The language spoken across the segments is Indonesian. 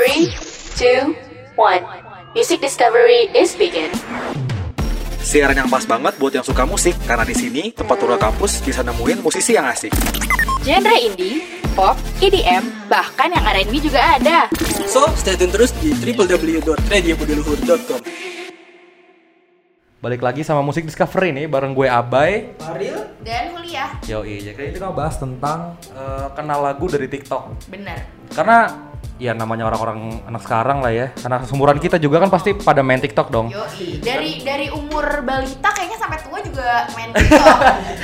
Three, two, one. Music discovery is begin. Siaran yang pas banget buat yang suka musik karena di sini tempat turun kampus bisa nemuin musisi yang asik. Genre indie, pop, EDM, bahkan yang R&B juga ada. So, stay tune terus di www.radiobudiluhur.com Balik lagi sama musik discovery nih bareng gue Abai. Ariel, Dan kuliah. Yoi, jadi kita bahas tentang eh, kenal lagu dari TikTok. Bener. Karena ya namanya orang-orang anak sekarang lah ya. Karena seumuran kita juga kan pasti pada main TikTok dong. Yoi, dari dari umur balita kayaknya sampai tua juga main TikTok.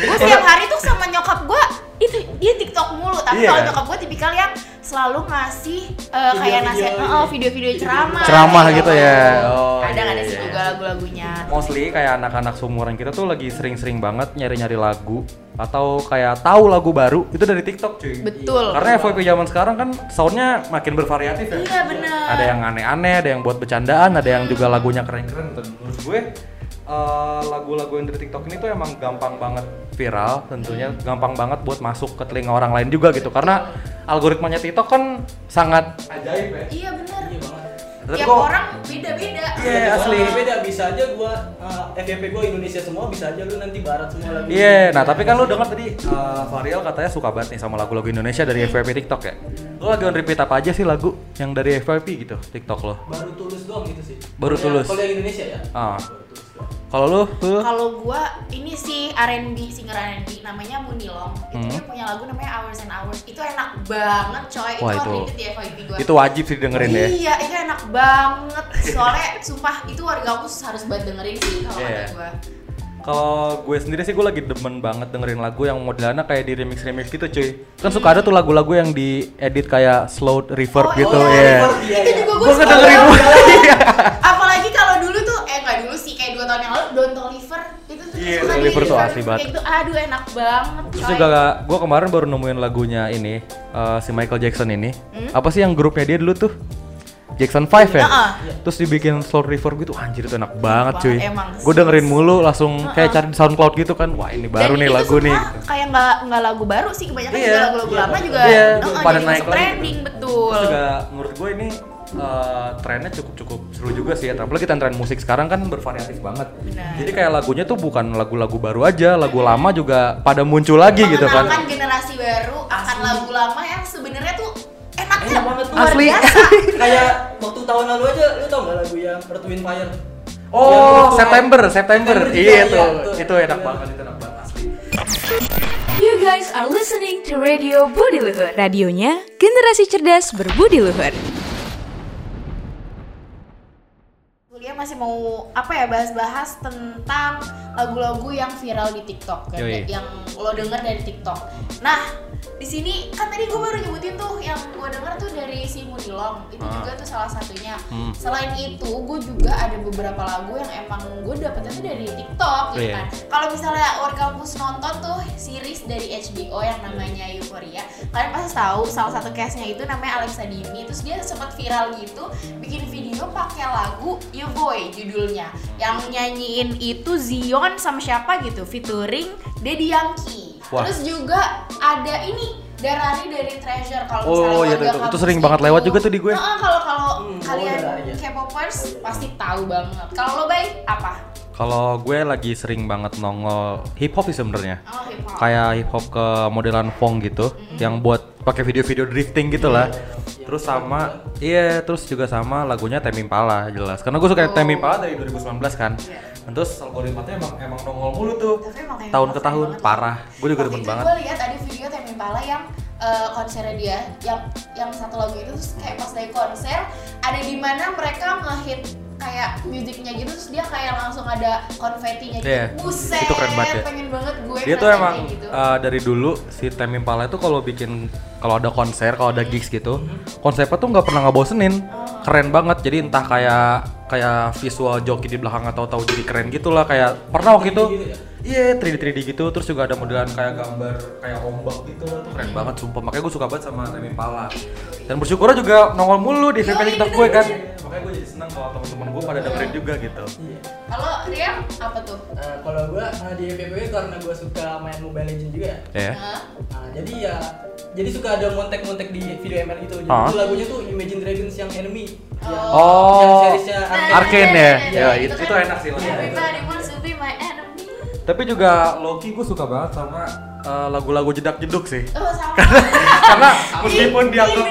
gue setiap hari tuh sama nyokap gue itu dia TikTok mulu, tapi Iya kalau nyokap gue tipikal yang selalu ngasih eh, kayak nasihat, oh, video-video ceramah. Ceramah gitu ya. Oh, Kadang iya, ada iya, sih iya. juga lagu-lagunya. Mostly kayak anak-anak seumuran kita tuh lagi sering-sering banget nyari-nyari lagu atau kayak tahu lagu baru itu dari TikTok cuy. Betul. Karena FYP zaman sekarang kan soundnya makin bervariatif ya. Iya bener. Ada yang aneh-aneh, ada yang buat bercandaan, ada yang juga lagunya keren-keren. Menurut gue eh, lagu-lagu yang dari TikTok ini tuh emang gampang banget viral, tentunya gampang banget buat masuk ke telinga orang lain juga gitu. Karena algoritmanya TikTok kan sangat ajaib ya. Iya bener. Tapi Tiap orang beda-beda. Iya asli. beda bisa aja gua uh, FYP gua Indonesia semua bisa aja lu nanti barat semua lagi. Iya, nah tapi kan lu denger tadi uh, Varial katanya suka banget nih sama lagu-lagu Indonesia dari FYP TikTok ya. Lu lagi on repeat apa aja sih lagu yang dari FYP gitu TikTok lo? Baru tulus doang gitu sih. Baru Tulus. Kalau yang Indonesia ya. Ah. Kalau lu, lu Kalau gua ini sih R&B singer R&B namanya Munilong. Itu Hmm. dia punya lagu namanya Hours and Hours. Itu enak banget coy. Wah, itu di FYP gua. itu wajib sih dengerin ya. Iya, itu enak banget. Soalnya sumpah itu warga aku harus banget dengerin sih kalau Iya. kata gua. Kalau gue sendiri sih gue lagi demen banget dengerin lagu yang modelnya kayak di remix-remix gitu cuy. Kan suka ada tuh lagu-lagu yang diedit kayak slow reverb Oh, gitu iya, ya. iya, Itu iya. juga gua Gue suka ngedengerin banget. Iya. Apalagi kalau dulu tuh eh nggak dulu sih kayak dua tahun yang lalu Don't Toliver itu tuh Iya, suka Toliver tuh asli kayak banget. gitu. Aduh enak banget. Terus juga gue kemarin baru nemuin lagunya ini eh, si Michael Jackson ini. Hmm? Apa sih yang grupnya dia dulu tuh? Jackson 5 ya? Heeh. Terus dibikin slow reverb gitu, anjir itu enak banget cuy. Gue dengerin mulu langsung kayak cari di SoundCloud gitu kan. Wah ini baru Dan nih itu lagu nih. gitu. Kayak nggak nggak lagu baru sih kebanyakan Iya. juga lagu-lagu Iya, lama juga. Iya, Heeh, pada naik trending betul. Terus juga menurut gue ini eh, trennya cukup-cukup seru juga sih ya. Apalagi tren musik sekarang kan bervariatif banget. Benar. Jadi kayak lagunya tuh bukan lagu-lagu baru aja, lagu lama juga pada muncul lagi gitu kan. Generasi baru akan lagu lama yang sebenarnya tuh enaknya Enak banget tuh. luar Asli. biasa. Kayak waktu tahun lalu aja lu tau gak lagu yang Earth Wind Fire? Oh, September, September. juga, Iya tuh. tuh. Itu enak banget, itu enak banget asli. You guys are listening to Radio Budi Luhur. Radionya generasi cerdas berbudi luhur. Masih mau apa ya bahas-bahas tentang lagu-lagu yang viral di TikTok kan, Yoi. yang lo denger dari TikTok. Nah, di sini kan tadi gue baru nyebutin tuh yang gue denger tuh dari si Munilong itu Ah. juga tuh salah satunya. Hmm. Selain itu, gue juga ada beberapa lagu yang emang gue dapetnya tuh dari TikTok gitu Iya. kan. Kalau misalnya warga kampus nonton tuh series dari HBO yang namanya Euphoria, kalian pasti tahu salah satu case-nya itu namanya Alexa Dimi. Terus dia sempat viral gitu, bikin video pakai lagu You Boy judulnya. Yang nyanyiin itu Zion sama siapa gitu, featuring Daddy Yankee. Wah. Terus juga ada ini Darari dari Treasure kalau Oh, misalnya iya, itu kampus sering banget lewat juga tuh di gue. Heeh, kalau kalau Hmm, kalian oh, Darari ya. K-popers pasti tahu banget. Kalau lo baik apa? Kalau gue lagi sering banget nongol hip hop sih sebenarnya. Oh, hip hop. Kayak hip hop ke modelan Fong gitu, yang buat pakai video-video drifting gitu lah. Terus sama, iya, terus juga sama lagunya Temi Impala jelas. Karena gue suka Oh. Temi Impala dari 2019 kan. Iya. Terus algoritmanya emang emang nongol mulu tuh. Tapi emang kayak Tahun ke tahun banget. parah. Gue juga demen banget. Gue lihat ada video Temi Impala yang eh, konsernya dia, yang yang satu lagu itu terus kayak pas dari konser ada di mana mereka ngehit kayak musiknya gitu terus dia kayak langsung ada konfetinya gitu. Iya, Buset, itu keren banget ya. pengen banget gue Dia tuh emang gitu. uh, dari dulu si Temi Impala itu kalau bikin kalau ada konser, kalau ada gigs gitu, konsepnya tuh nggak pernah ngebosenin. Keren banget. Jadi entah kayak kayak visual joki di belakang atau tahu jadi keren gitu lah kayak pernah waktu itu gitu ya? Iya, 3D 3D gitu, terus juga ada modelan kayak gambar kayak ombak gitu tuh keren banget sumpah. Makanya gue suka banget sama Temi Impala. Dan bersyukur juga nongol mulu di VP TikTok gue kan. Makanya gue jadi senang kalau teman-teman gue pada dengerin juga gitu. Iya. Kalau Rian apa tuh? Nah, kalau gua uh, di FPW karena gua suka main Mobile Legends juga ya. Ya. Hah? Nah, jadi ya jadi suka ada montek-montek di video ML itu. Jadi itu lagunya tuh Imagine Dragons yang Enemy. Oh. Yang seriesnya Arcane. Arcane ya? Ya, itu, itu enak sih lagunya. Everybody wants to be my enemy. Tapi juga Loki gue suka banget sama eh, lagu-lagu jedak jeduk sih. Oh, sama. Karena meskipun Ih, dianggap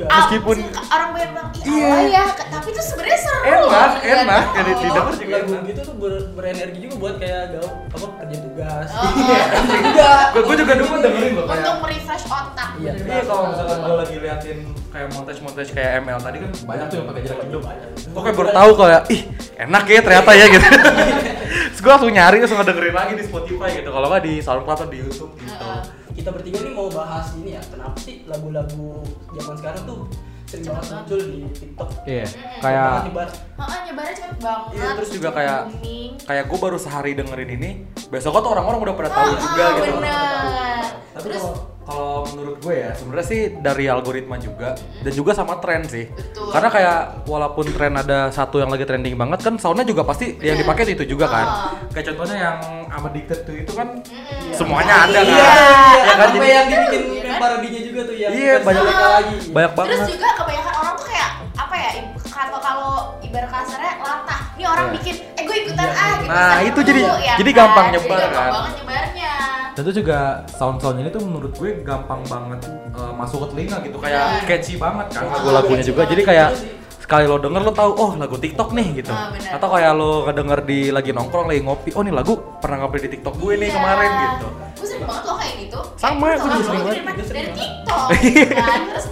juga. Ah, Meskipun- orang banyak bilang Iya. ya, tapi itu sebenarnya seru. Enak, loh, enak. iya. Jadi Oh. didengar juga lagu enak. gitu tuh ber- berenergi juga buat kayak gaul apa kerja tugas. Oh, Iya. juga. Gue juga dulu dengerin loh Untuk kayak. merefresh otak. Iya. Iya kalau misalkan gue lagi liatin kayak montage-montage kayak ML tadi kan banyak tuh yang pakai jedak jeduk. Gue kayak baru tahu kalau ih enak ya ternyata ya gitu. Terus gue langsung nyari terus dengerin lagi di Spotify gitu. Kalau nggak di SoundCloud atau di YouTube gitu. Kita bertiga nih mau bahas ini ya. Kenapa sih lagu-lagu zaman sekarang tuh sering banget muncul di TikTok? Iya. Mm-mm. Kayak Banget nyebar. Heeh, nyebarnya cepet banget. Iya, terus juga kayak- booming. kayak gue baru sehari dengerin ini, besoknya tuh orang-orang udah pada tahu Ah, juga gitu. Bener. Tapi Terus kalau menurut gue ya sebenarnya sih dari algoritma juga dan juga sama tren sih. Betul. Karena kayak walaupun tren ada satu yang lagi trending banget kan soundnya juga pasti yang Bener. dipakai itu juga kan. Ah. Kayak contohnya yang I'm Addicted to itu kan semuanya ada kan. Iya, Ya kan jadi yang dibikin Iya kan? parodinya juga tuh yang Iya, versi banyak- mereka lagi. banyak banget. Terus juga kebanyakan orang tuh kayak apa ya? Kalau kalau ibarat kasarnya latah. Nih orang Iya. bikin, eh gue ikutan Iya. ah gitu. Nah, itu jadi- ya jadi kan? gampang Jadi nyebar gampang kan. banget. Dan itu juga sound-sound ini tuh menurut gue gampang banget uh, masuk ke telinga gitu kayak Bener. catchy banget kan lagu-lagunya juga. Jadi kayak sekali lo denger lo tahu oh lagu TikTok nih gitu. Ah, bener. Atau kayak lo ngedenger di lagi nongkrong lagi ngopi, oh nih lagu pernah ngopi di TikTok gue nih Iya. kemarin gitu. Gue sering banget loh kayak gitu. Sama, gue juga sering banget. dari. TikTok kan. Terus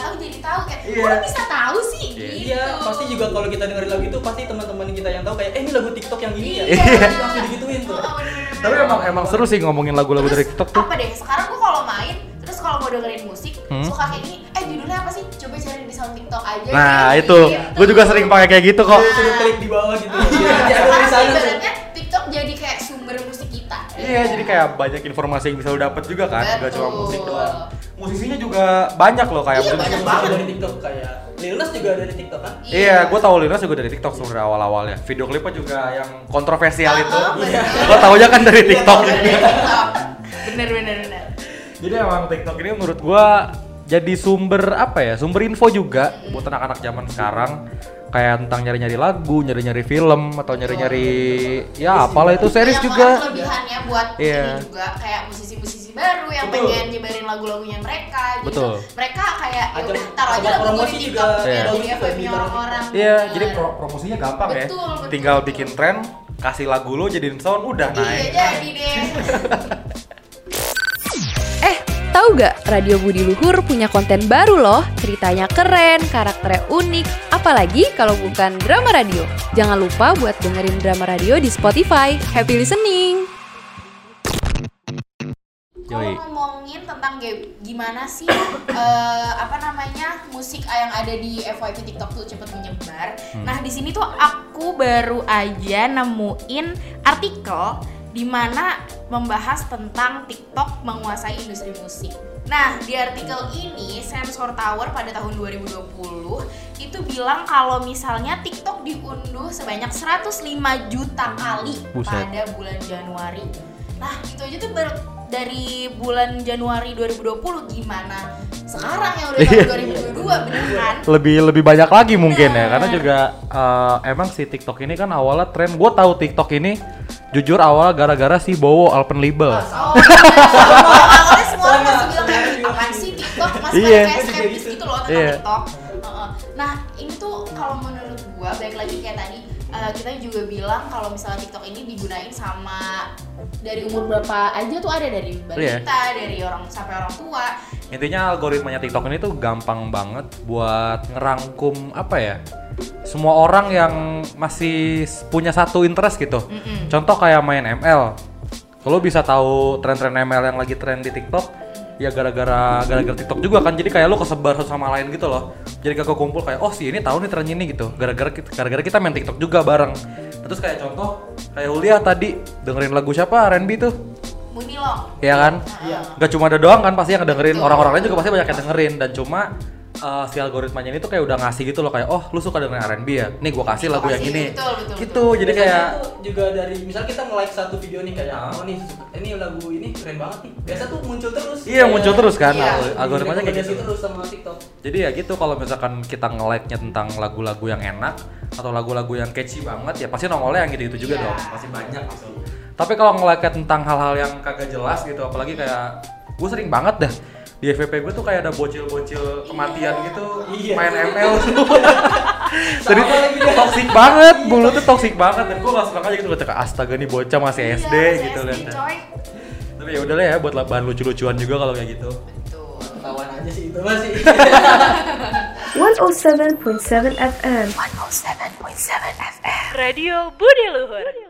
nggak tahu jadi tahu kayak, kok lo bisa tahu sih? Iya. Gitu. Iya, pasti juga kalau kita dengerin lagu itu pasti teman-teman kita yang tahu kayak eh ini lagu TikTok yang gini ya. Iya. Langsung digituin tuh. Oh, bener-bener. Tapi emang emang seru sih ngomongin lagu-lagu dari TikTok tuh. apa deh sekarang gue kalau main terus kalau mau dengerin musik Hmm? suka kayak gini eh judulnya apa sih coba cari di sound tiktok aja Nah deh, itu, gitu. gue juga sering pakai kayak gitu kok. Suruh- Suruh klik di bawah gitu. Iya, Biar nanti ada ibaratnya tiktok jadi kayak sumber musik kita Iya, jadi kayak banyak informasi yang bisa lo dapet juga kan, gak cuma Betul. musik doang. Musisinya juga banyak loh kayak Iya, banyak Banget dari TikTok kayak Lil Nas juga dari TikTok kan? Iya, gue tahu Linas juga dari TikTok sebenarnya awal-awalnya. Video klipnya juga yang kontroversial Ah, itu. Gue taunya kan dari TikTok. Dari TikTok. bener bener bener Jadi emang TikTok ini menurut gue jadi sumber apa ya? Sumber info juga buat anak-anak zaman sekarang. Kayak tentang nyari-nyari lagu, nyari-nyari film, atau nyari-nyari ya apalah itu series Banyak juga. banget kelebihannya buat Iya. ini juga kayak musisi-musisi baru yang Betul. pengen nyebarin lagu-lagunya mereka jadi Betul. mereka kayak ya udah taruh aja lagu promosi di juga TikTok Iya. FYP di barang orang-orang Iya, bener. jadi pro- promosinya gampang ya. Betul, betul, Tinggal bikin tren, kasih lagu lo jadiin sound udah iya naik. jadi deh Eh, tahu gak Radio Budi Luhur punya konten baru loh. Ceritanya keren, karakternya unik, apalagi kalau bukan drama radio. Jangan lupa buat dengerin drama radio di Spotify. Happy listening! Kalau ngomongin tentang game, gimana sih eh, apa namanya musik yang ada di FYP TikTok tuh cepet menyebar. Hmm. Nah di sini tuh aku baru aja nemuin artikel di mana membahas tentang TikTok menguasai industri musik. Nah di artikel ini Sensor Tower pada tahun 2020 itu bilang kalau misalnya TikTok diunduh sebanyak 105 juta kali Buset. pada bulan Januari. Nah, itu aja tuh baru dari bulan Januari 2020 gimana sekarang yang udah Iya. tahun 2022 bener kan? lebih lebih banyak lagi mungkin ya karena juga eh, emang si TikTok ini kan awalnya tren gue tahu TikTok ini jujur awalnya gara-gara si Bowo Alpenlibel Oh, bener. awalnya semua orang masih bilang apaan sih TikTok masih Iya. banyak kayak skeptis gitu loh tentang Iya. TikTok. Nah, ini tuh kalau menurut gua baik lagi kayak tadi eh, kita juga bilang kalau misalnya TikTok ini digunain sama dari umur berapa aja tuh ada dari balita, dari orang sampai orang tua. intinya algoritmanya TikTok ini tuh gampang banget buat ngerangkum apa ya semua orang yang masih punya satu interest gitu. Mm-mm. contoh kayak main ML kalau bisa tahu tren-tren ML yang lagi tren di TikTok? Ya gara-gara gara-gara TikTok juga kan. Jadi kayak lo kesebar satu sama lain gitu loh. Jadi kakak kumpul kayak oh si ini tahu nih tren ini gitu. Gara-gara kita gara-gara kita main TikTok juga bareng. Terus kayak contoh kayak Ulia tadi dengerin lagu siapa? R&B tuh. Munilong. ya kan? Iya. Gak cuma ada doang kan pasti yang dengerin orang-orang lain juga pasti banyak yang dengerin. Dan cuma uh, si algoritmanya ini tuh kayak udah ngasih gitu loh kayak oh lu suka dengan R&B ya nih gua kasih lagu yang ini betul, betul, gitu betul. jadi kayak juga dari misal kita nge-like satu video nih kayak Ah. oh nih ini lagu ini keren banget nih biasa tuh muncul terus iya Kayak- muncul terus kan Iya. al- algoritmanya kayak gitu terus sama TikTok jadi ya gitu kalau misalkan kita nge-like-nya tentang lagu-lagu yang enak atau lagu-lagu yang catchy banget ya pasti nongolnya yang gitu-gitu juga Iya. dong pasti banyak gitu tapi kalau nge-like tentang hal-hal yang kagak jelas gitu apalagi kayak gue sering banget dah di FVP gue tuh kayak ada bocil-bocil kematian gitu Iya. main ML Jadi Sama lagi dia. toxic banget, mulutnya toxic banget dan gue gak suka aja gitu baca astaga nih bocah masih Iya, SD gitu coy. Tapi ya udahlah ya buat bahan lucu-lucuan juga kalau kayak gitu. Betul. ketahuan aja sih itu masih 107.7 FM. Radio Budi Luhur.